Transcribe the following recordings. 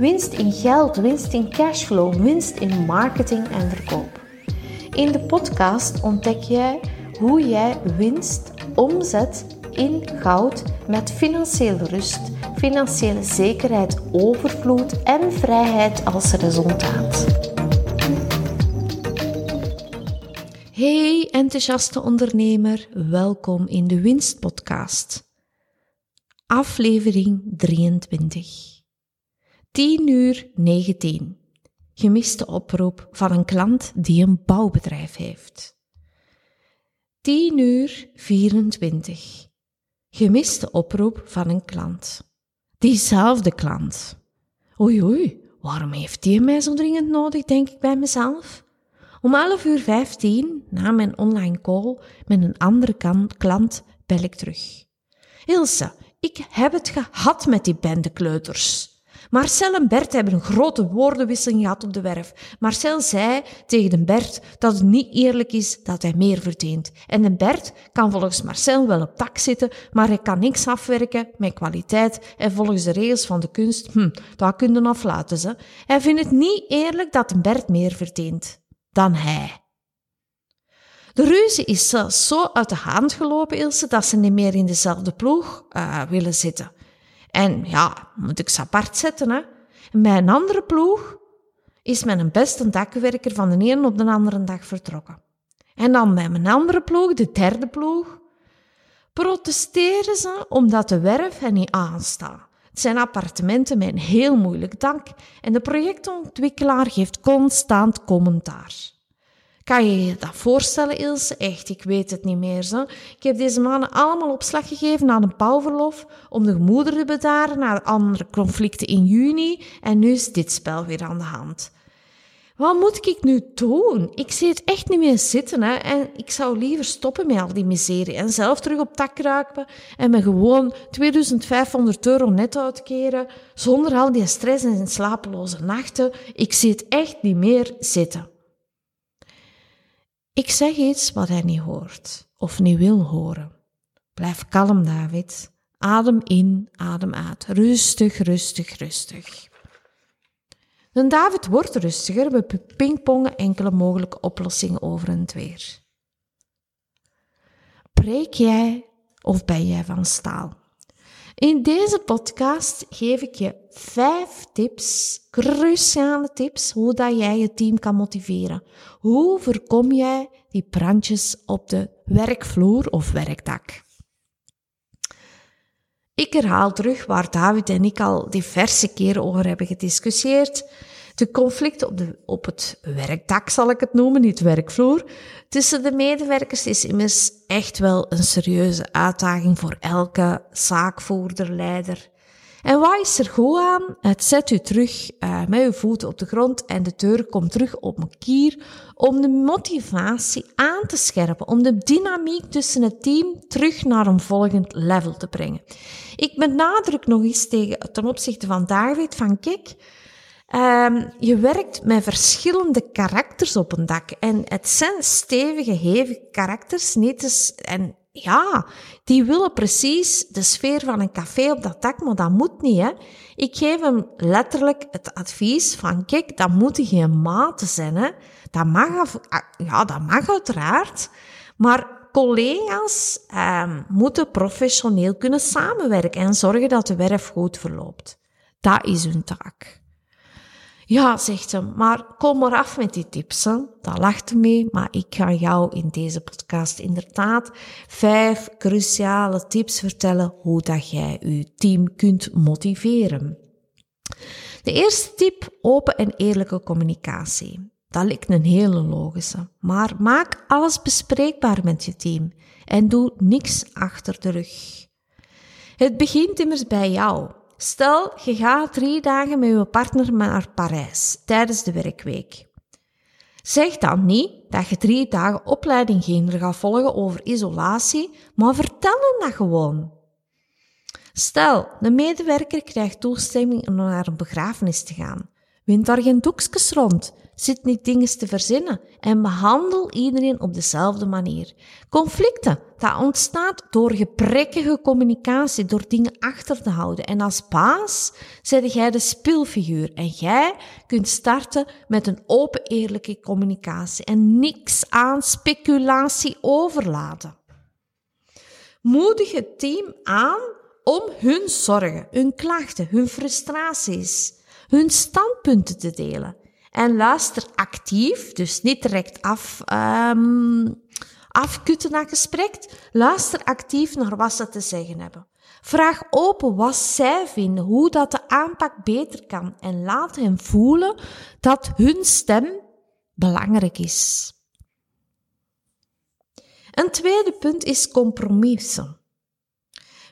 winst in geld, winst in cashflow, winst in marketing en verkoop. In de podcast ontdek jij hoe jij winst omzet in goud met financiële rust, financiële zekerheid, overvloed en vrijheid als resultaat. Hey enthousiaste ondernemer, welkom in de Winstpodcast. Aflevering 23. 10 uur 19. Gemiste oproep van een klant die een bouwbedrijf heeft. 10 uur 24. Gemiste oproep van een klant. Diezelfde klant. Oei oei, waarom heeft die mij zo dringend nodig, denk ik bij mezelf? Om 11 uur 15, na mijn online call met een andere klant, bel ik terug. Ilse, ik heb het gehad met die bendekleuters. Marcel en Bert hebben een grote woordenwisseling gehad op de werf. Marcel zei tegen de Bert dat het niet eerlijk is dat hij meer verdient. En Bert kan volgens Marcel wel op tak zitten, maar hij kan niks afwerken met kwaliteit en volgens de regels van de kunst, hm, dat kunnen aflaten ze. Hij vindt het niet eerlijk dat Bert meer verdient dan hij. De ruzie is zo uit de hand gelopen, Ilse, dat ze niet meer in dezelfde ploeg uh, willen zitten. En ja, moet ik ze apart zetten, hè. bij een andere ploeg is mijn beste dakwerker van de ene op de andere dag vertrokken. En dan bij mijn andere ploeg, de derde ploeg, protesteren ze omdat de werf er niet aanstaat. Het zijn appartementen met een heel moeilijk dak en de projectontwikkelaar geeft constant commentaar. Kan je je dat voorstellen, Ilse? Echt, ik weet het niet meer. Zo. Ik heb deze mannen allemaal opslag gegeven aan een pauwverlof om de gemoederen te bedaren na andere conflicten in juni en nu is dit spel weer aan de hand. Wat moet ik nu doen? Ik zie het echt niet meer zitten. Hè? En ik zou liever stoppen met al die miserie. En zelf terug op tak kruipen. En me gewoon 2500 euro net uitkeren. Zonder al die stress en slapeloze nachten. Ik zie het echt niet meer zitten. Ik zeg iets wat hij niet hoort. Of niet wil horen. Blijf kalm, David. Adem in, adem uit. Rustig, rustig, rustig. Dan David wordt rustiger, we pingpongen enkele mogelijke oplossingen over en weer. Preek jij of ben jij van staal? In deze podcast geef ik je vijf tips, cruciale tips, hoe dat jij je team kan motiveren. Hoe voorkom jij die brandjes op de werkvloer of werkdak? Ik herhaal terug waar David en ik al diverse keren over hebben gediscussieerd. De conflict op, de, op het werkdak zal ik het noemen, niet werkvloer, tussen de medewerkers is immers echt wel een serieuze uitdaging voor elke zaakvoerder, leider. En wat is er goed aan? Het zet u terug uh, met uw voeten op de grond en de deur komt terug op een kier om de motivatie aan te scherpen, om de dynamiek tussen het team terug naar een volgend level te brengen. Ik benadruk nog eens tegen, ten opzichte van David van kijk, Um, je werkt met verschillende karakters op een dak. En het zijn stevige, hevige karakters. Niet eens, en ja, die willen precies de sfeer van een café op dat dak, maar dat moet niet. Hè. Ik geef hem letterlijk het advies van, kijk, dat moeten geen maten zijn. Hè. Dat mag, ja, dat mag uiteraard. Maar collega's um, moeten professioneel kunnen samenwerken en zorgen dat de werf goed verloopt. Dat is hun taak. Ja, zegt ze, maar kom maar af met die tips. Hè. Daar lacht mee, maar ik ga jou in deze podcast inderdaad vijf cruciale tips vertellen hoe dat jij je team kunt motiveren. De eerste tip, open en eerlijke communicatie. Dat lijkt een hele logische, maar maak alles bespreekbaar met je team en doe niks achter de rug. Het begint immers bij jou. Stel, je gaat drie dagen met je partner naar Parijs tijdens de werkweek. Zeg dan niet dat je drie dagen opleiding gaat volgen over isolatie, maar vertel hem dat gewoon. Stel, de medewerker krijgt toestemming om naar een begrafenis te gaan. Wind daar geen doekjes rond. Zit niet dingen te verzinnen en behandel iedereen op dezelfde manier. Conflicten, dat ontstaat door gebrekkige communicatie, door dingen achter te houden. En als baas zet jij de speelfiguur en jij kunt starten met een open eerlijke communicatie en niks aan speculatie overlaten. Moedig het team aan om hun zorgen, hun klachten, hun frustraties, hun standpunten te delen. En luister actief, dus niet direct af, um, afkutten naar gesprek. Luister actief naar wat ze te zeggen hebben. Vraag open wat zij vinden, hoe dat de aanpak beter kan en laat hen voelen dat hun stem belangrijk is. Een tweede punt is compromissen.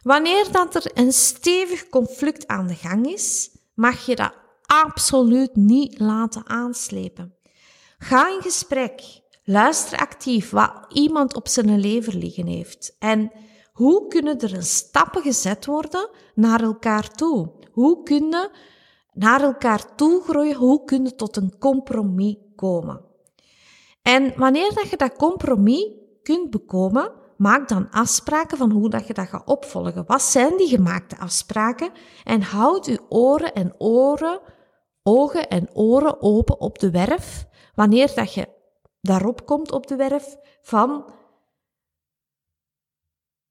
Wanneer dat er een stevig conflict aan de gang is, mag je dat absoluut niet laten aanslepen. Ga in gesprek. Luister actief wat iemand op zijn lever liggen heeft. En hoe kunnen er stappen gezet worden naar elkaar toe? Hoe kunnen naar elkaar toe groeien? Hoe kunnen tot een compromis komen? En wanneer dat je dat compromis kunt bekomen, maak dan afspraken van hoe dat je dat gaat opvolgen. Wat zijn die gemaakte afspraken? En houd uw oren en oren, ogen en oren open op de werf, wanneer dat je daarop komt op de werf van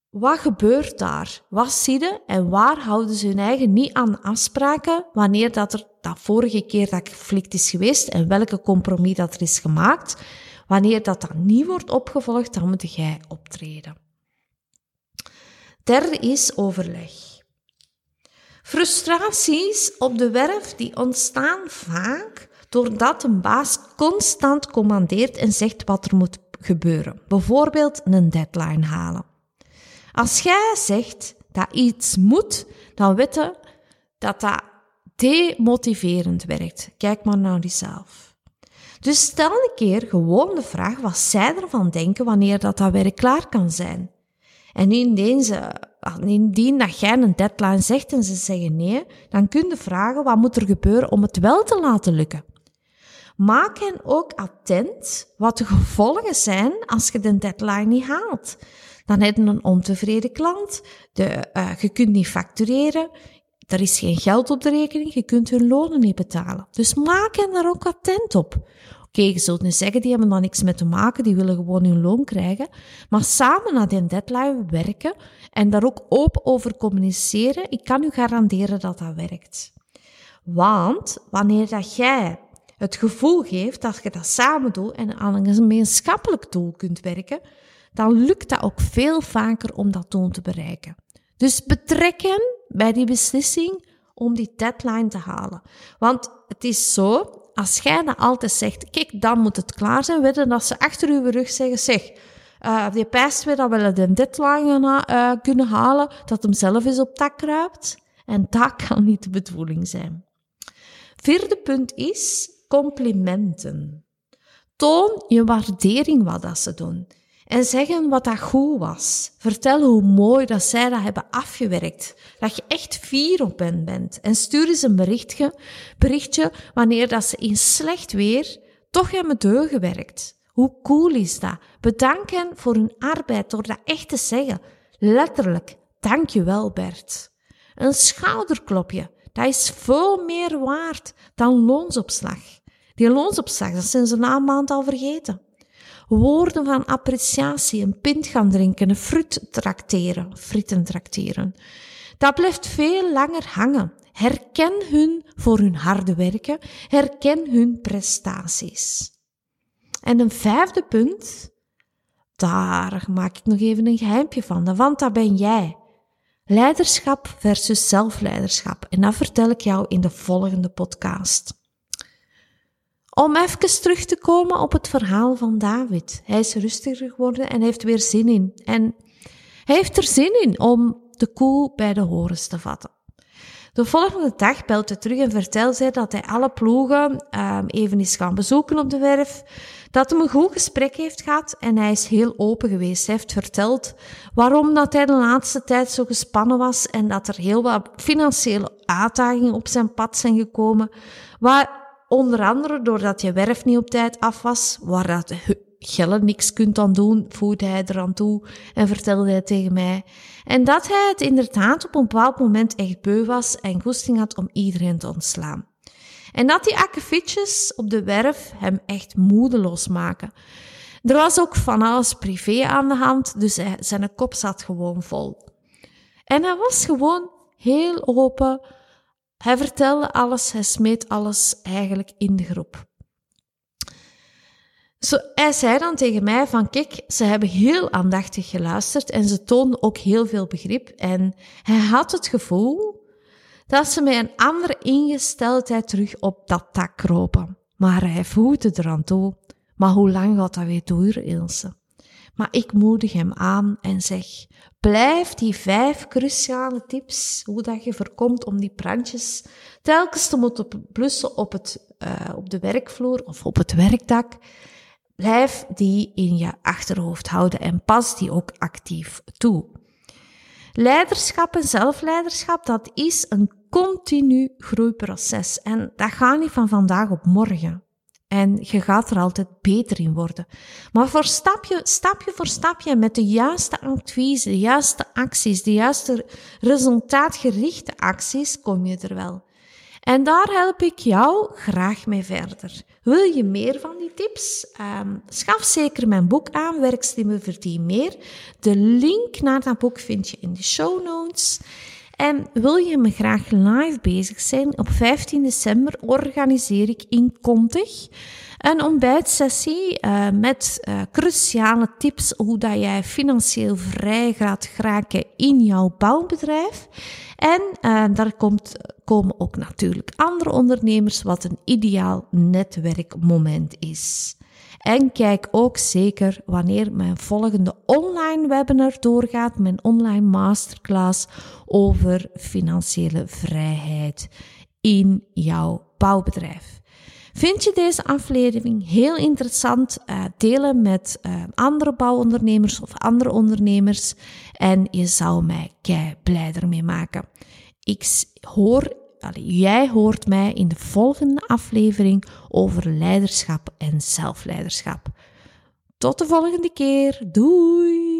wat gebeurt daar? Wat zie je en waar houden ze hun eigen niet aan afspraken wanneer dat er dat vorige keer dat conflict is geweest en welke compromis dat er is gemaakt? Wanneer dat dan niet wordt opgevolgd, dan moet jij optreden. Derde is overleg. Frustraties op de werf die ontstaan vaak doordat een baas constant commandeert en zegt wat er moet gebeuren. Bijvoorbeeld een deadline halen. Als jij zegt dat iets moet, dan weten dat dat demotiverend werkt. Kijk maar naar jezelf. Dus stel een keer gewoon de vraag wat zij ervan denken wanneer dat, dat werk klaar kan zijn. En indien, ze, indien dat jij een deadline zegt en ze zeggen nee, dan kun je vragen wat moet er gebeuren om het wel te laten lukken. Maak hen ook attent wat de gevolgen zijn als je de deadline niet haalt. Dan heb je een ontevreden klant, de, uh, je kunt niet factureren, er is geen geld op de rekening, je kunt hun lonen niet betalen. Dus maak hen daar ook attent op. Oké, je zult zeggen, die hebben daar niks mee te maken, die willen gewoon hun loon krijgen. Maar samen naar die deadline werken en daar ook open over communiceren, ik kan u garanderen dat dat werkt. Want wanneer dat jij het gevoel geeft dat je dat samen doet en aan een gemeenschappelijk doel kunt werken, dan lukt dat ook veel vaker om dat doel te bereiken. Dus betrek hen bij die beslissing om die deadline te halen. Want het is zo, als jij dat altijd zegt, kijk, dan moet het klaar zijn, weten dat ze achter uw rug zeggen, zeg, uh, die pijst weer dat we de deadline uh, kunnen halen, dat hem zelf eens op tak kruipt. En dat kan niet de bedoeling zijn. Vierde punt is complimenten. Toon je waardering wat dat ze doen. En zeggen wat dat goed was. Vertel hoe mooi dat zij dat hebben afgewerkt. Dat je echt fier op hen bent. En stuur eens een berichtje, berichtje wanneer dat ze in slecht weer toch hebben doorgewerkt. Hoe cool is dat? Bedank hen voor hun arbeid door dat echt te zeggen. Letterlijk, dank je wel Bert. Een schouderklopje, dat is veel meer waard dan loonsopslag. Die loonsopslag, dat zijn ze na een maand al vergeten. Woorden van appreciatie, een pint gaan drinken, een fruit trakteren, frieten trakteren. Dat blijft veel langer hangen. Herken hun voor hun harde werken, herken hun prestaties. En een vijfde punt, daar maak ik nog even een geheimpje van, want dat ben jij. Leiderschap versus zelfleiderschap. En dat vertel ik jou in de volgende podcast. Om even terug te komen op het verhaal van David. Hij is rustiger geworden en heeft weer zin in. En hij heeft er zin in om de koe bij de horens te vatten. De volgende dag belt hij terug en vertelt hij dat hij alle ploegen um, even is gaan bezoeken op de werf. Dat hij een goed gesprek heeft gehad en hij is heel open geweest. Hij heeft verteld waarom dat hij de laatste tijd zo gespannen was en dat er heel wat financiële uitdagingen op zijn pad zijn gekomen. Waar onder andere doordat je werf niet op tijd af was, waar dat Gelle niks kunt aan doen, voegde hij eraan toe en vertelde hij tegen mij. En dat hij het inderdaad op een bepaald moment echt beu was en goesting had om iedereen te ontslaan. En dat die akkefietjes op de werf hem echt moedeloos maken. Er was ook van alles privé aan de hand, dus zijn kop zat gewoon vol. En hij was gewoon heel open. Hij vertelde alles, hij smeet alles eigenlijk in de groep. Zo, hij zei dan tegen mij van, kijk, ze hebben heel aandachtig geluisterd en ze toonden ook heel veel begrip. En hij had het gevoel dat ze met een andere ingesteldheid terug op dat dak kropen. Maar hij voegde eraan toe. Maar hoe lang gaat dat weer duren, Ilse? Maar ik moedig hem aan en zeg, blijf die vijf cruciale tips, hoe dat je voorkomt om die brandjes telkens te moeten blussen op, het, uh, op de werkvloer of op het werkdak, Blijf die in je achterhoofd houden en pas die ook actief toe. Leiderschap en zelfleiderschap, dat is een continu groeiproces. En dat gaat niet van vandaag op morgen. En je gaat er altijd beter in worden. Maar voor stapje, stapje voor stapje, met de juiste adviezen, de juiste acties, de juiste resultaatgerichte acties, kom je er wel. En daar help ik jou graag mee verder. Wil je meer van die tips? Um, schaf zeker mijn boek aan, Werkstimmen verdien meer. De link naar dat boek vind je in de show notes. En wil je me graag live bezig zijn? Op 15 december organiseer ik in Kontig een ontbijtsessie uh, met uh, cruciale tips hoe dat jij financieel vrij gaat geraken in jouw bouwbedrijf. En uh, daar komt, komen ook natuurlijk andere ondernemers, wat een ideaal netwerkmoment is. En kijk ook zeker wanneer mijn volgende online webinar doorgaat, mijn online masterclass over financiële vrijheid in jouw bouwbedrijf. Vind je deze aflevering heel interessant? Uh, delen met uh, andere bouwondernemers of andere ondernemers. En je zou mij kei blij ermee maken. Ik hoor, jij hoort mij in de volgende aflevering over leiderschap en zelfleiderschap. Tot de volgende keer. Doei!